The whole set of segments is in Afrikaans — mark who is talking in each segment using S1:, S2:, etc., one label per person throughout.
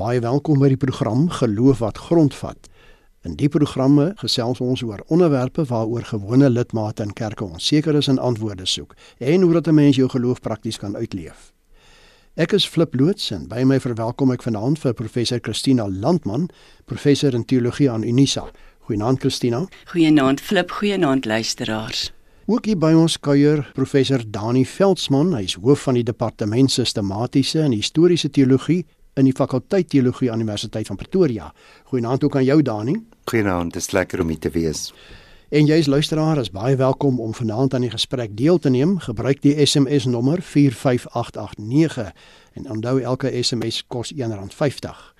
S1: Baie welkom by die program Geloof wat grondvat. In die programme gesels ons oor onderwerpe waaroor gewone lidmate in kerke onseker is en antwoorde soek en hoe dat 'n mens jou geloof prakties kan uitleef. Ek is Flip loods en by my verwelkom ek vanaand vir professor Christina Landman, professor in teologie aan Unisa. Goeienaand Christina.
S2: Goeienaand Flip, goeienaand luisteraars.
S1: Ook hier by ons kuier professor Dani Veldsmann, hy is hoof van die departement sistematiese en historiese teologie in die fakulteit teologie aan Universiteit van Pretoria. Goeienaand ook aan jou Dani.
S3: Goeienaand, dit is lekker om hier te wees.
S1: En jy is luisteraar, is baie welkom om vanaand aan die gesprek deel te neem. Gebruik die SMS nommer 45889 en onthou elke SMS kos R1.50.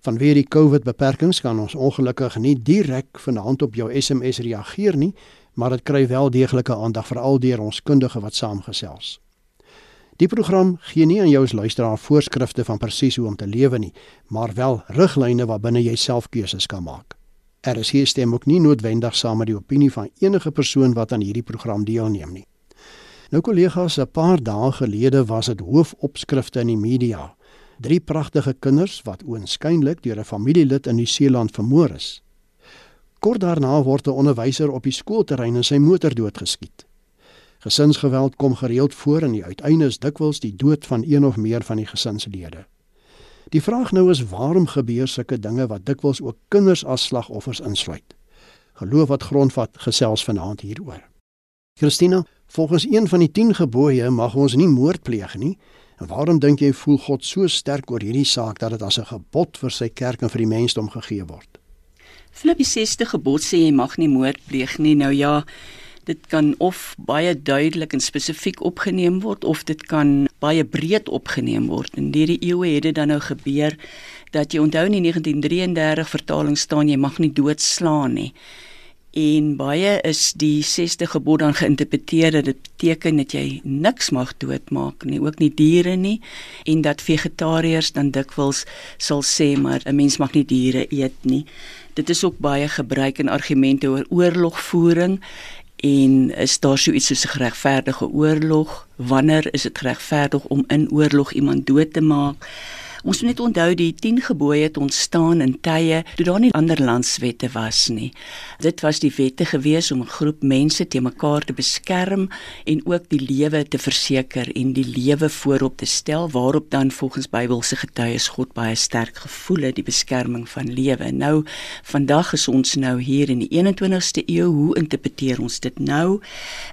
S1: Vanweer die COVID beperkings kan ons ongelukkig nie direk vanaand op jou SMS reageer nie, maar dit kry wel deeglike aandag veral deur ons kundige wat saamgesels. Die program gee nie aan jou as luisteraar voorskrifte van presies hoe om te lewe nie, maar wel riglyne waarbinne jy self keuses kan maak. Er is hier stem ook nie noodwendig saam met die opinie van enige persoon wat aan hierdie program deelneem nie. Nou kollegas, 'n paar dae gelede was dit hoofopskrifte in die media. Drie pragtige kinders wat oënskynlik deur 'n familielid in Nieu-Seeland vermoor is. Kort daarna word 'n onderwyser op die skoolterrein in sy motor doodgeskiet. Gesinsgeweld kom gereeld voor en die uiteinde is dikwels die dood van een of meer van die gesinslede. Die vraag nou is waarom gebeur sulke dinge wat dikwels ook kinders as slagoffers insluit. Geloof wat grondvat gesels vanaand hieroor. Christina, volgens een van die 10 gebooie mag ons nie moord pleeg nie. En waarom dink jy voel God so sterk oor hierdie saak dat dit as 'n gebod vir sy kerk en vir die mensdom gegee word?
S2: Filippi 60 gebod sê jy mag nie moord pleeg nie. Nou ja, dit kan of baie duidelik en spesifiek opgeneem word of dit kan baie breed opgeneem word. In hierdie eeue het dit dan nou gebeur dat jy onthou in die 1933 vertaling staan jy mag nie doodslaan nie. En baie is die 60 gebod dan geïnterpreteer dat dit beteken dat jy niks mag doodmaak nie, ook nie diere nie en dat vegetariërs dan dikwels sal sê maar 'n mens mag nie diere eet nie. Dit is ook baie gebruik in argumente oor oorlogvoering en is daar so iets soos 'n geregverdige oorlog? Wanneer is dit geregverdig om in oorlog iemand dood te maak? Ons moet net onthou die 10 gebooie het ontstaan in tye toe daar nie ander landswette was nie. Dit was die wette gewees om 'n groep mense te mekaar te beskerm en ook die lewe te verseker en die lewe voorop te stel waarop dan volgens Bybelse getuies God baie sterk gevoel het die beskerming van lewe. Nou vandag is ons nou hier in die 21ste eeu, hoe interpreteer ons dit nou?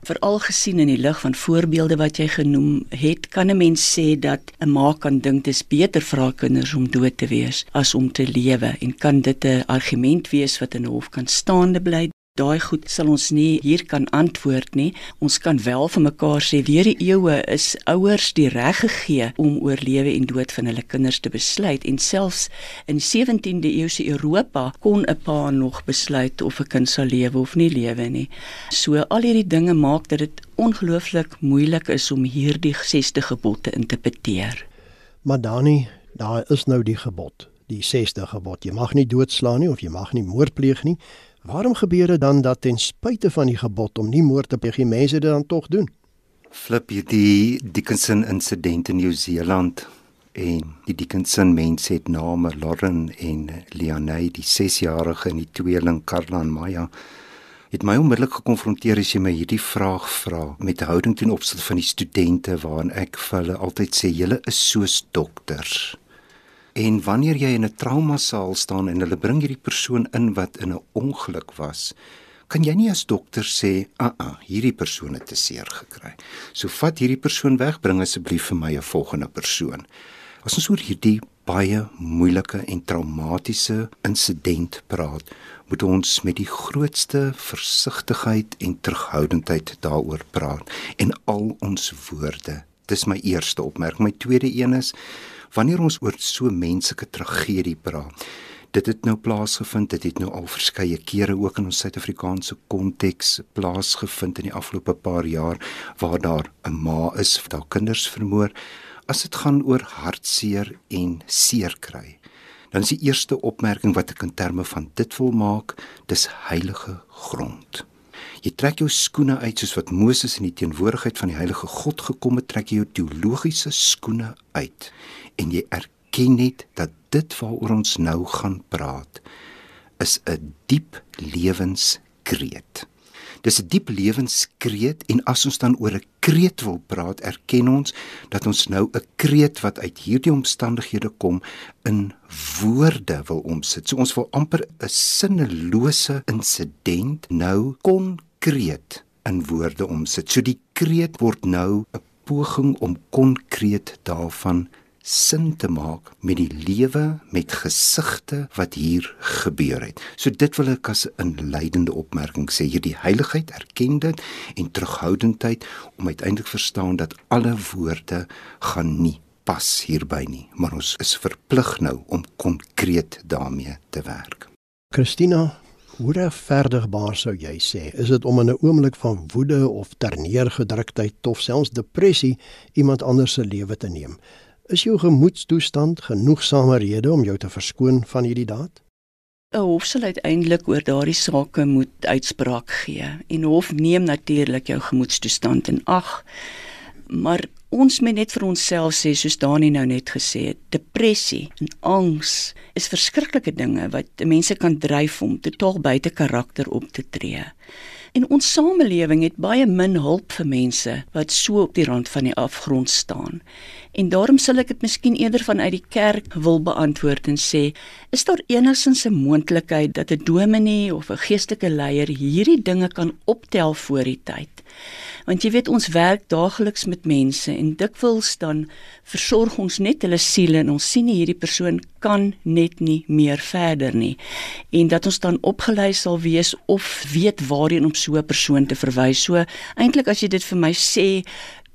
S2: Veral gesien in die lig van voorbeelde wat jy genoem het, kan 'n mens sê dat 'n ma kan dink dit is beter vir haar kinders om dood te wees as om te lewe. En kan dit 'n argument wees wat in hof kan staande bly? Daai goed sal ons nie hier kan antwoord nie. Ons kan wel vir mekaar sê deur die eeue is ouers die reg gegee om oor lewe en dood van hulle kinders te besluit. En selfs in 17de eeu se Europa kon 'n pa nog besluit of 'n kind sal lewe of nie lewe nie. So al hierdie dinge maak dat dit ongelooflik moeilik is om hierdie 60 gebod te interpreteer.
S1: Maar Dani daar is nou die gebod, die 60 gebod. Jy mag nie doodslaan nie of jy mag nie moord pleeg nie. Waarom gebeur dit dan dat ten spyte van die gebod om nie moord te pleeg, mense dit dan tog doen?
S3: Flip hierdie Dickinson insident in Nieu-Seeland en die Dickinson mense het name Lauren en Leonie, die 6-jarige en die tweeling Carla en Maya het my onmiddellik gekonfronteer as jy my hierdie vraag vra met houding ten opsigte van die studente waarin ek vir hulle altyd sê julle is soos dokters. En wanneer jy in 'n traumasaal staan en hulle bring hierdie persoon in wat in 'n ongeluk was, kan jy nie as dokter sê, "Aa, uh -uh, hierdie persoon het te seer gekry. So vat hierdie persoon weg, bring asseblief vir my 'n volgende persoon." As ons oor hierdie baie moeilike en traumatiese insident praat, moet ons met die grootste versigtigheid en terughoudendheid daaroor praat en al ons woorde. Dis my eerste opmerking. My tweede een is wanneer ons oor so menslike tragedie praat. Dit het nou plaasgevind, dit het nou al verskeie kere ook in ons Suid-Afrikaanse konteks plaasgevind in die afgelope paar jaar waar daar 'n ma is wat haar kinders vermoor. As dit gaan oor hartseer en seer kry, dan is die eerste opmerking wat ek in terme van dit wil maak, dis heilige grond. Jy trek jou skoene uit soos wat Moses in die teenwoordigheid van die heilige God gekom het, trek jy jou teologiese skoene uit en jy erken net dat dit waaroor ons nou gaan praat is 'n diep lewenskreet. Dis 'n diep lewenskreet en as ons dan oor 'n kreet wil praat, erken ons dat ons nou 'n kreet wat uit hierdie omstandighede kom in woorde wil omsit. So ons wil amper 'n sinnelose insident nou konkreet in woorde omsit. So die kreet word nou 'n poging om konkreet daarvan sin te maak met die lewe met gesigte wat hier gebeur het. So dit wil ek as 'n inleidende opmerking sê hierdie heiligheid erken dit en terughoudendheid om uiteindelik verstaan dat alle woorde gaan nie pas hierby nie, maar ons is verplig nou om konkreet daarmee te werk.
S1: Christina, hoe regverdigbaar sou jy sê is dit om in 'n oomblik van woede of terneergedruktheid of selfs depressie iemand anders se lewe te neem? Is jou gemoedstoestand genoegsame rede om jou te verskoon van hierdie daad?
S2: 'n Hof sal uiteindelik oor daardie saake moet uitspraak gee en hof neem natuurlik jou gemoedstoestand in ag. Maar ons moet net vir onsself sê soos Dani nou net gesê het, depressie en angs is verskriklike dinge wat mense kan dryf om totaal buite karakter op te tree. En ons samelewing het baie min hulp vir mense wat so op die rand van die afgrond staan. En daarom sal ek dit miskien eerder vanuit die kerk wil beantwoord en sê, is daar enigsins 'n moontlikheid dat 'n dominee of 'n geestelike leier hierdie dinge kan optel voor die tyd? Want jy weet ons werk daagliks met mense en dikwels dan versorg ons net hulle siele en ons sien nie hierdie persoon kan net nie meer verder nie. En dat ons dan opgelei sal wees of weet waarheen om so 'n persoon te verwys. So eintlik as jy dit vir my sê,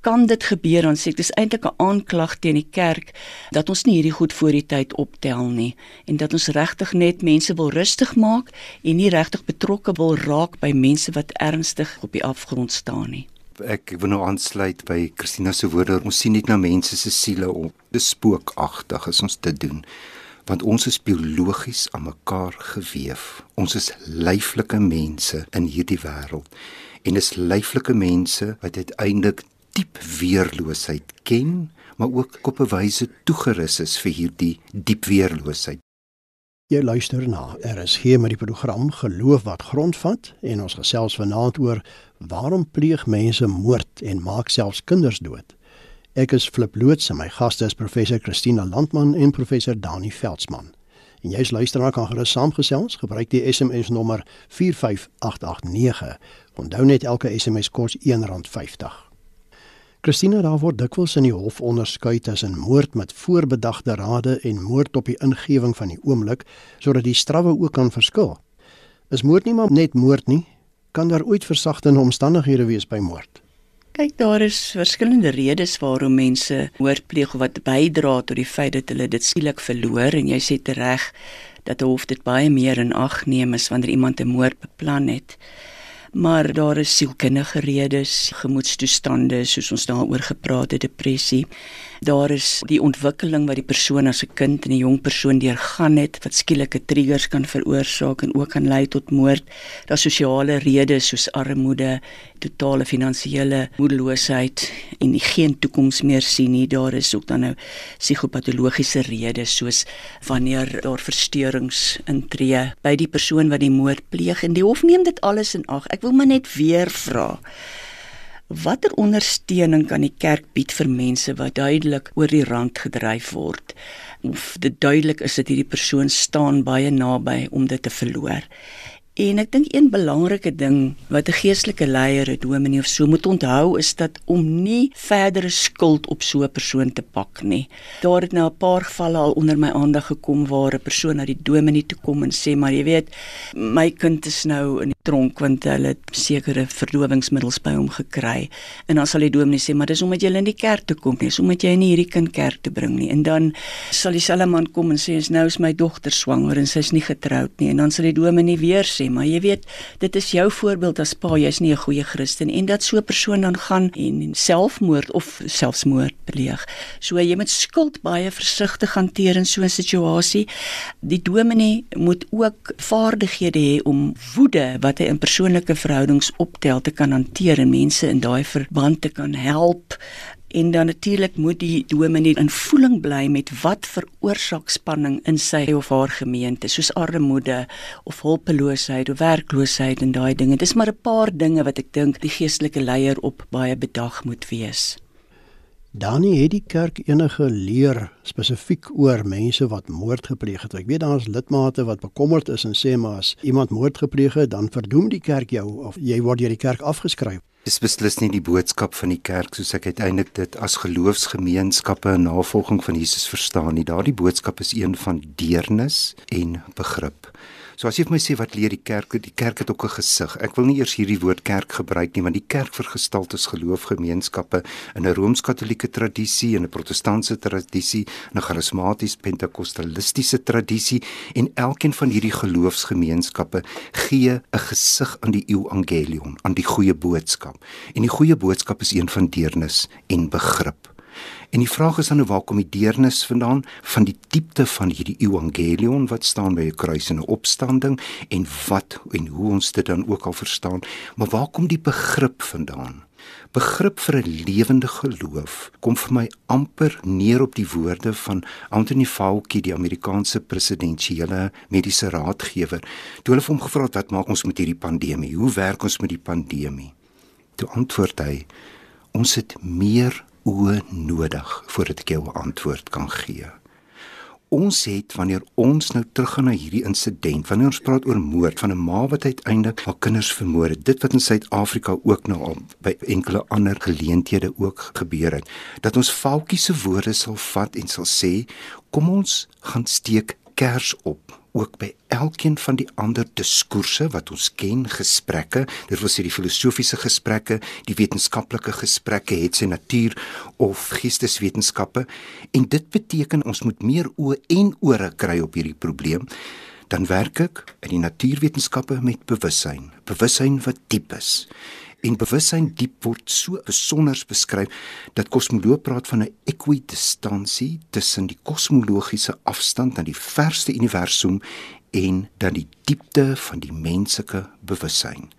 S2: kan dit gebeur dan sê ek dis eintlik 'n aanklag teen die kerk dat ons nie hierdie goed voor die tyd optel nie en dat ons regtig net mense wil rustig maak en nie regtig betrokke wil raak by mense wat ernstig op die afgrond staan nie.
S3: Ek wil nou aansluit by Christina se woorde. Ons sien net na mense se siele op. Dis spookagtig as ons dit doen. Want ons is biologies aan mekaar gewewe. Ons is lyflike mense in hierdie wêreld. En is lyflike mense wat uiteindelik diep weerloosheid ken, maar ook op 'n wyse toegerus is vir hierdie diep weerloosheid.
S1: Jy luister na. Er is hier met die program Geloof wat grondvat en ons gesels vanaand oor waarom pleeg mense moord en maak selfs kinders dood. Ek is Flip Loots en my gaste is professor Christina Landman en professor Dani Veldsmann. En jy's luisteraar kan gerus saamgesels, gebruik die SMS nommer 45889. Onthou net elke SMS kos R1.50. Christina daar word dikwels in die hof onderskei tussen moord met voorbedagte rade en moord op die ingewing van die oomblik sodat die strawwe ook kan verskil. Is moord nie maar net moord nie? Kan daar ooit versagtende omstandighede wees by moord?
S2: Kyk, daar is verskillende redes waarom mense moord pleeg of wat bydra tot die feit dat hulle dit skielik verloor en jy sê reg dat 'n hof dit baie meer in ag neem as wanneer iemand 'n moord beplan het maar daar is sielkundige redes, gemoedstoestande soos ons daaroor gepraat het, depressie. Daar is die ontwikkeling wat die persoon as 'n kind en 'n jong persoon deurgaan het wat skielike triggers kan veroorsaak en ook kan lei tot moord. Daar sosiale redes soos armoede, totale finansiële moedeloosheid en geen toekoms meer sien nie. Daar is ook dan nou psigopatologiese redes soos wanneer daar versteurings intree by die persoon wat die moord pleeg en die hof neem dit alles in ag. Ek wil maar net weer vra Watter ondersteuning kan die kerk bied vir mense wat duidelik oor die rand gedryf word? Of dit duidelik is dat hierdie persoon staan baie naby om dit te verloor. En ek dink een belangrike ding wat 'n geestelike leier, 'n dominee of so moet onthou is dat om nie verdere skuld op so 'n persoon te pak nie. Daar het nou 'n paar gevalle al onder my aandag gekom waar 'n persoon na die dominee toe kom en sê maar jy weet my kind is nou in tronk want hulle het sekere verdowingsmiddels by hom gekry. En dan sal die dominee sê maar dis omdat jy in die kerk toe kom dis omdat jy nie hierdie kind kerk toe bring nie. En dan sal dieselfde man kom en sê nou is my dogter swanger en sy's nie getroud nie. En dan sal die dominee weer sê maar jy weet, dit is jou voorbeeld as pa, jy's nie 'n goeie Christen en dat so 'n persoon dan gaan en selfmoord of selfsmoord pleeg. So jy moet skuld baie versigtig hanteer in so 'n situasie. Die dominee moet ook vaardighede hê om woede wat hy in persoonlike verhoudings optel te kan hanteer en mense in daai verband te kan help En dan natuurlik moet die dominee in voeling bly met wat veroorsaak spanning in sy of haar gemeente, soos armoede of hulpeloosheid of werkloosheid en daai dinge. Dis maar 'n paar dinge wat ek dink die geestelike leier op baie bedag moet wees.
S1: Danie het die kerk enige leer spesifiek oor mense wat moord gepleeg het. Ek weet daar is lidmate wat bekommerd is en sê maar as iemand moord gepleeg het, dan verdoem die kerk jou of jy word deur die kerk afgeskryf.
S3: Dis beslis nie die boodskap van die kerk soos ek uiteindelik dit as geloofsgemeenskappe en navolging van Jesus verstaan nie. Daardie boodskap is een van deernis en begrip. So as jy vir my sê wat leer die kerk? Die kerk het ook 'n gesig. Ek wil nie eers hierdie woord kerk gebruik nie, want die kerk vergestal is geloofgemeenskappe in 'n rooms-katolieke tradisie en 'n protestantse tradisie, 'n charismaties pentekostalistiese tradisie en elkeen van hierdie geloofsgemeenskappe gee 'n gesig aan die evangelion, aan die goeie boodskap. En die goeie boodskap is een van deernis en begrip. En die vraag is dan nou waar kom die deernis vandaan van die diepte van hierdie evangelion wat staan by 'n kruis en 'n opstanding en wat en hoe ons dit dan ook al verstaan, maar waar kom die begrip vandaan? Begrip vir 'n lewende geloof kom vir my amper neer op die woorde van Anthony Fauci, die Amerikaanse presidentsiële mediese raadgewer. Toe hulle hom gevra het wat maak ons met hierdie pandemie? Hoe werk ons met die pandemie? Toe antwoord hy: Ons het meer oë nodig voordat ek jou 'n antwoord kan gee. Ons het wanneer ons nou teruggaan na hierdie insident, wanneer ons praat oor moord van 'n ma wat uiteindelik haar kinders vermoor het, dit wat in Suid-Afrika ook nou al by enkele ander geleenthede ook gebeur het, dat ons faltjie se woorde sal vat en sal sê, kom ons gaan steek kers op ook by elkeen van die ander diskoerse wat ons ken, gesprekke, dit wil sê die filosofiese gesprekke, die wetenskaplike gesprekke, het sy natuur of geesteswetenskappe. En dit beteken ons moet meer oë en ore kry op hierdie probleem. Dan werk ek in die natuurwetenskappe met bewussyn, bewussyn wat diep is en bewussyn diep word so besonder beskryf dat kosmoloë praat van 'n ekwidistansie tussen die kosmologiese afstand na die verste universum en dan die diepte van die menslike bewussyn.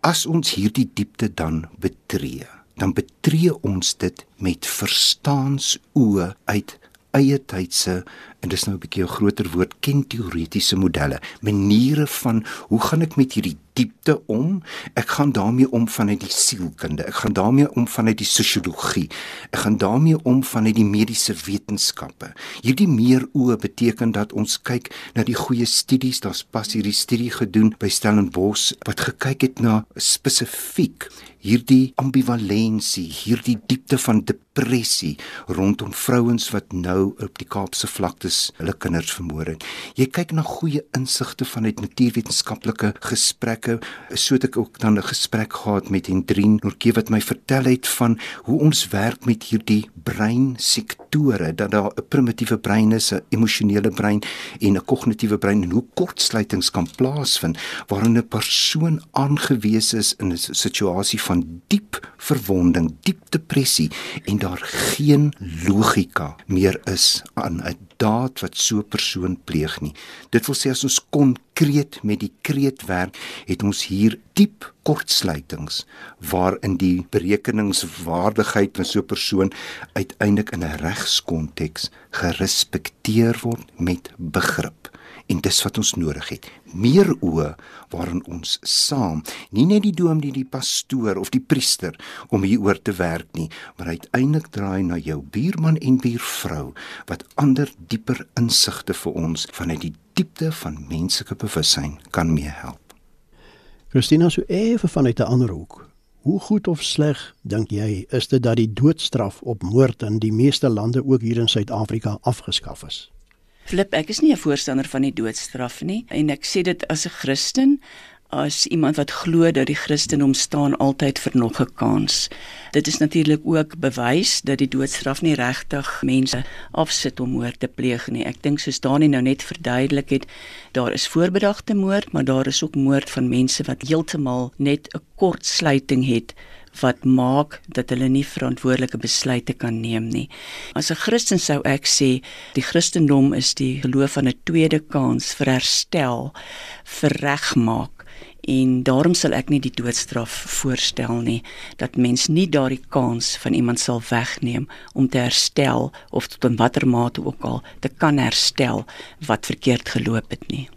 S3: As ons hierdie diepte dan betree, dan betree ons dit met verstaansoë uit eie tydse en dis nou 'n bietjie 'n groter woord ken teoretiese modelle maniere van hoe gaan ek met hierdie diepte om. Ek gaan daarmee om vanuit die sielkunde. Ek gaan daarmee om vanuit die sosiologie. Ek gaan daarmee om vanuit die mediese wetenskappe. Hierdie meer oë beteken dat ons kyk na die goeie studies. Daar's pas hierdie studie gedoen by Stellenbosch wat gekyk het na spesifiek hierdie ambivalensie, hierdie diepte van depressie rondom vrouens wat nou op die Kaapse vlaktes hulle kinders vermoor het. Jy kyk na goeie insigte vanuit natuurwetenskaplike gesprekke so het ek ook dan 'n gesprek gehad met Hendrien Norke wat my vertel het van hoe ons werk met hierdie breinsektore dat daar 'n primitiewe brein is, 'n emosionele brein en 'n kognitiewe brein en hoe kortsluitings kan plaasvind waarin 'n persoon aangewese is in 'n situasie van diep verwonding, diep depressie en daar geen logika meer is aan 'n daad wat so 'n persoon pleeg nie. Dit wil sê as ons konkreet met die kreet werk, het ons hier diep kortsluitings waarin die berekeningswaardigheid van so 'n persoon uiteindelik in 'n regskonteks gerespekteer word met begrip en dis wat ons nodig het. Meer oë waarin ons saam, nie net die dominee, die pastoor of die priester om hieroor te werk nie, maar uiteindelik draai na jou buurman en buurvrou wat ander dieper insigte vir ons vanuit die diepte van menslike bewussyn kan meehelp.
S1: Christina, so effe vanuit 'n ander hoek. Hoe goed of sleg dink jy is dit dat die doodstraf op moord in die meeste lande ook hier in Suid-Afrika afgeskaf is?
S2: Flip, ek is nie 'n voorstander van die doodstraf nie en ek sê dit as 'n Christen, as iemand wat glo dat die Christendom staan altyd vir nog 'n kans. Dit is natuurlik ook bewys dat die doodstraf nie regtig mense afsit om moord te pleeg nie. Ek dink soos Dani nou net verduidelik het, daar is voorbedagte moord, maar daar is ook moord van mense wat heeltemal net 'n kort sluiting het wat maak dat hulle nie verantwoordelike besluite kan neem nie. As 'n Christen sou ek sê die Christendom is die geloof van 'n tweede kans vir herstel, vir regmaak En daarom sal ek nie die doodstraf voorstel nie dat mens nie daardie kans van iemand sal wegneem om te herstel of tot 'n watter mate ook al te kan herstel wat verkeerd geloop het nie.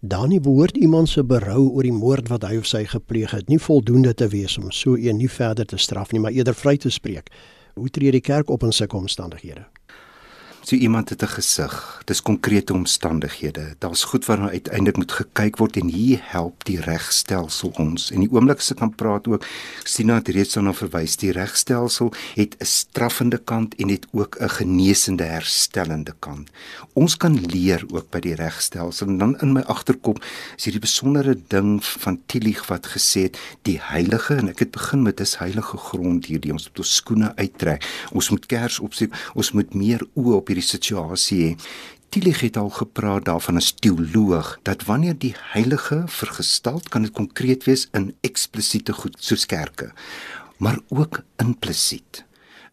S1: Danie behoort iemand se berou oor die moord wat hy of sy gepleeg het nie voldoende te wees om so een nie verder te straf nie, maar eerder vry te spreek. Hoe tree die kerk op in sulke omstandighede?
S3: So iemand het 'n gesig. Dis konkrete omstandighede. Daar's goed waarna uiteindelik moet gekyk word en hier help die regstelsel ons. En die oomblik as ek kan praat ook, sien dat reeds daarna verwys die regstelsel het 'n straffende kant en het ook 'n genesende herstellende kant. Ons kan leer ook by die regstelsel. En dan in my agterkop is hierdie besondere ding van Tillich wat gesê het die heilige en ek het begin met dis heilige grond hierdie ons moet ons skoene uittrek. Ons moet kers opsit. Ons moet meer oë op hierdie situasie hê. Tillich het al gepraat daarvan as teoloog dat wanneer die heilige vergestald kan dit konkreet wees in eksplisiete goed soos kerke, maar ook implisiet.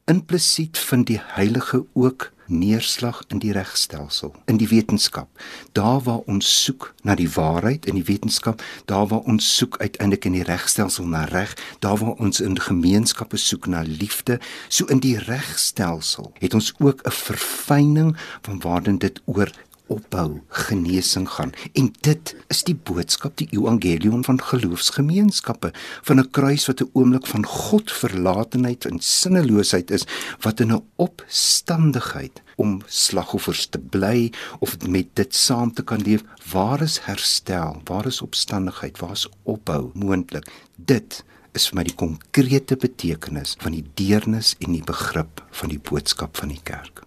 S3: Implisiet vind die heilige ook neerslag in die regstelsel, in die wetenskap. Daar waar ons soek na die waarheid in die wetenskap, daar waar ons soek uiteindelik in die regstelsel na reg, daar waar ons in gemeenskappe soek na liefde, so in die regstelsel het ons ook 'n verfyning van waarin dit oor opbou, genesing gaan. En dit is die boodskap, die evangelium van geloofsgemeenskappe, van 'n kruis wat 'n oomblik van God verlatenheid en sinneloosheid is, wat in 'n opstandigheid om slagoffers te bly of met dit saam te kan leef, waar is herstel, waar is opstandigheid, waar is opbou moontlik? Dit is vir my die konkrete betekenis van die deernis en die begrip van die boodskap van die kerk.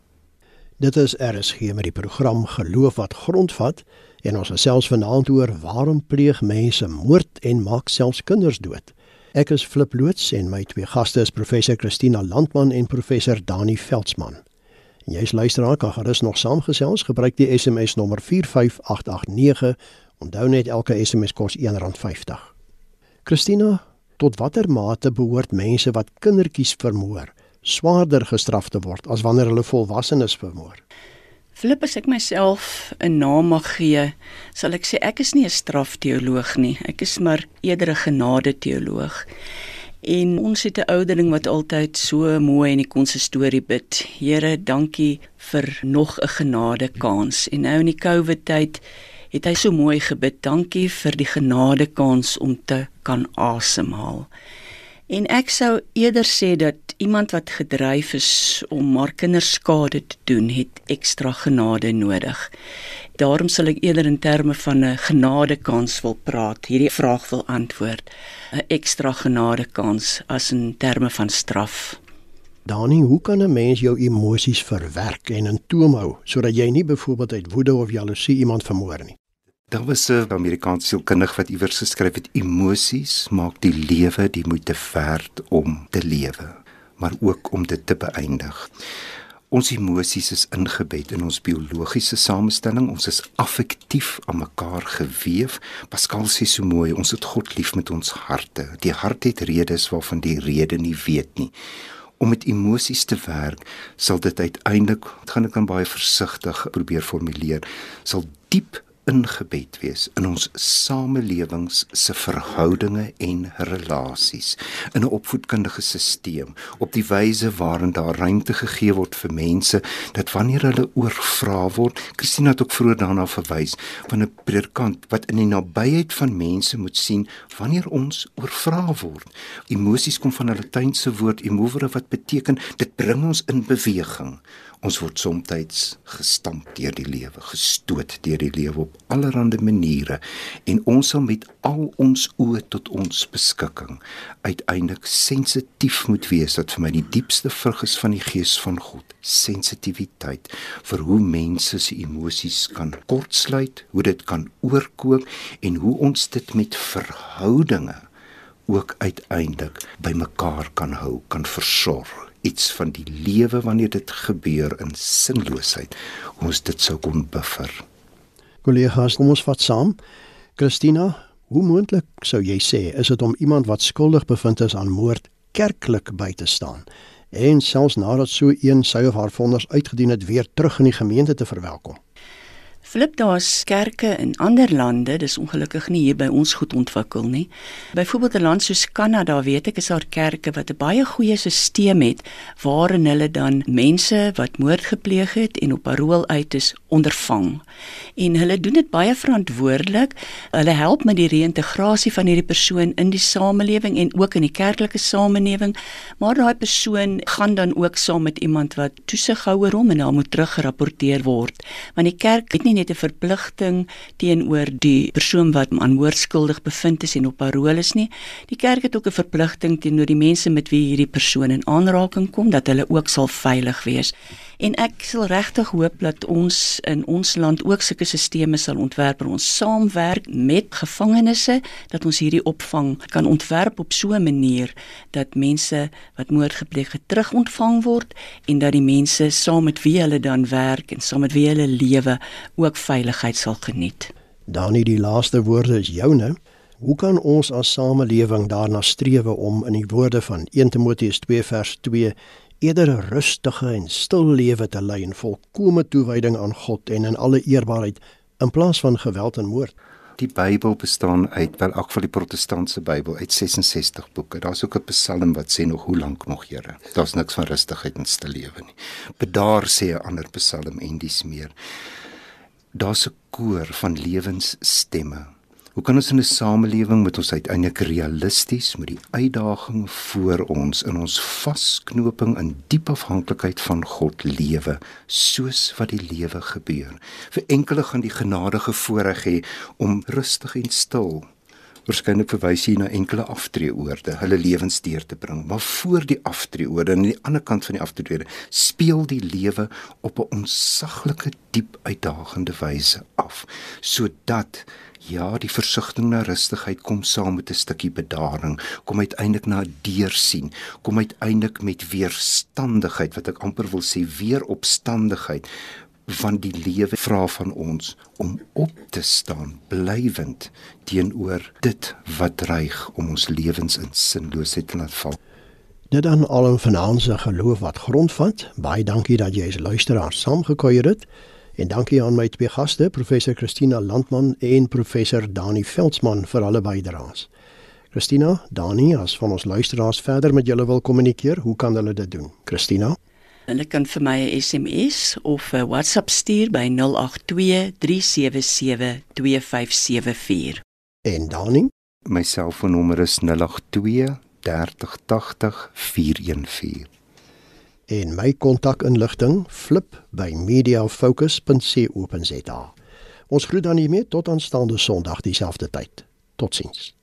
S1: Dit is RSG met die program Geloof wat grondvat en ons gesels vanaand oor waarom pleeg mense moord en maak selfs kinders dood. Ek is Flip loods en my twee gaste is professor Christina Landman en professor Dani Veldsmann. En jy's luisteraar kan gerus nog saamgesels gebruik die SMS nommer 45889. Onthou net elke SMS kos R1.50. Christina, tot watter mate behoort mense wat kindertjies vermoor swaarder gestraf te word as wanneer hulle volwassenes vermoor.
S2: Filippus ek myself 'n naam mag gee, sal ek sê ek is nie 'n strafteoloog nie. Ek is maar eerder 'n genade teoloog. En ons het 'n ouderling wat altyd so mooi in die konsistorie bid. Here, dankie vir nog 'n genade kans. En nou in die COVID tyd het hy so mooi gebid. Dankie vir die genade kans om te kan asemhaal. En ek sou eerder sê dat iemand wat gedryf is om maar kinders skade te doen, het ekstra genade nodig. Daarom sal ek eerder in terme van 'n genadekans wil praat, hierdie vraag wil antwoord. 'n Ekstra genadekans as in terme van straf.
S1: Dani, hoe kan 'n mens jou emosies verwerk en in toom hou sodat jy nie byvoorbeeld uit woede of jaloesie iemand vermoor nie?
S3: Daar was 'n Amerikaanse sielkundige wat iewers geskryf het: "Emosies maak die lewe die moeite werd om te lewe, maar ook om dit te beëindig." Ons emosies is ingebed in ons biologiese samestelling. Ons is affektief aan mekaar gewewe. Pascal sê so mooi, ons het God lief met ons harte. Die hart het redes waarvan die rede nie weet nie om met emosies te werk, sal dit uiteindelik, dit gaan ek dan baie versigtig probeer formuleer, sal diep ingebed wees in ons samelewings se verhoudinge en relasies in 'n opvoedkundige stelsel op die wyse waarin daar ruimte gegee word vir mense dat wanneer hulle oorvra word Christina het ook vroeër daarna verwys van 'n predikant wat in die nabyheid van mense moet sien wanneer ons oorvra word. Emosies kom van 'n latynse woord emovere wat beteken dit bring ons in beweging Ons word soms gestamp deur die lewe, gestoot deur die lewe op allerlei maniere en ons sal met al ons oë tot ons beskikking uiteindelik sensitief moet wees dat vir my die diepste vrug is van die gees van God, sensitiwiteit vir hoe mense se emosies kan kortsluit, hoe dit kan oorkoop en hoe ons dit met verhoudinge ook uiteindelik by mekaar kan hou, kan versorg iets van die lewe wanneer dit gebeur in sinloosheid ons dit sou kon buffer.
S1: Kollegas, kom ons vat saam. Christina, hoe moontlik sou jy sê is dit om iemand wat skuldig bevind is aan moord kerklik by te staan en selfs nadat so een sy of haar vonnis uitgedien het weer terug in die gemeente te verwelkom?
S2: Flip daar's kerke in ander lande, dis ongelukkig nie hier by ons goed ontwikkel nie. Byvoorbeeld 'n land soos Kanada, weet ek, is daar kerke wat 'n baie goeie stelsel het waarin hulle dan mense wat moord gepleeg het en op parol uit is, ondervang. En hulle doen dit baie verantwoordelik. Hulle help met die reïntegrasie van hierdie persoon in die samelewing en ook in die kerklike samelewing, maar daai persoon gaan dan ook saam met iemand wat toesig hou oor hom en hy moet teruggerapporteer word. Want die kerk het nie net 'n verpligting teenoor die persoon wat aan moord skuldig bevind is en op parol is nie. Die kerk het ook 'n verpligting teenoor die mense met wie hierdie persoon in aanraking kom dat hulle ook sal veilig wees. En ek sal regtig hoop dat ons in ons land ook sulke stelsels sal ontwerp en ons saamwerk met gevangenes dat ons hierdie opvang kan ontwerp op so 'n manier dat mense wat moord gepleeg het terugontvang word en dat die mense saam met wie hulle dan werk en saam met wie hulle lewe ook veiligheid sal geniet.
S1: Danie, die laaste woorde is joune. Hoe kan ons as samelewing daarna streef om in die woorde van 1 Timoteus 2 vers 2 eerder 'n rustige en stil lewe te lei in volkomme toewyding aan God en in alle eerbaarheid in plaas van geweld en moord?
S3: Die Bybel bestaan uit wel ook van die protestantse Bybel uit 66 boeke. Daar's ook 'n Psalm wat sê nog hoe lank nog Here. Daar's niks van rustigheid en stil lewe nie. Bedaar sê 'n ander Psalm en dis meer daar's 'n koor van lewensstemme. Hoe kan ons in 'n samelewing met ons uiteindelik realisties met die uitdaging voor ons in ons vasknoping in diep afhanklikheid van God lewe soos wat die lewe gebeur. Vir enkele gaan die genadige voorreg hê om rustig en stil Waarskynlik verwys hy na enkele aftreeoorde, hulle lewens deur te bring. Maar voor die aftreeoorde en aan die ander kant van die aftreeoorde speel die lewe op 'n onsaglike diep uitdagende wyse af, sodat ja, die versigtiging na rustigheid kom saam met 'n stukkie bedaring, kom uiteindelik na deursien, kom uiteindelik met weerstandigheid wat ek amper wil sê weeropstandigheid van die lewe vra van ons om op te staan blywend teenoor dit wat dreig om ons lewens in sinloosheid te laat val.
S1: Dit dan al 'n finansiële geloof wat grondvat. Baie dankie dat jy as luisteraar saamgekuier het. En dankie aan my twee gaste, professor Christina Landman en professor Dani Veldsmann vir hulle bydraes. Christina, Dani, as van ons luisteraars verder met julle wil kommunikeer, hoe kan hulle dit doen? Christina
S2: Hulle kan vir my 'n SMS of 'n WhatsApp stuur by 082 377 2574.
S1: En Dani,
S3: my selfoonnommer is 082 3080 414.
S1: En my kontakinligting flip by mediafocus.co.za. Ons groet dan hiermee tot aanstaande Sondag dieselfde tyd. Totsiens.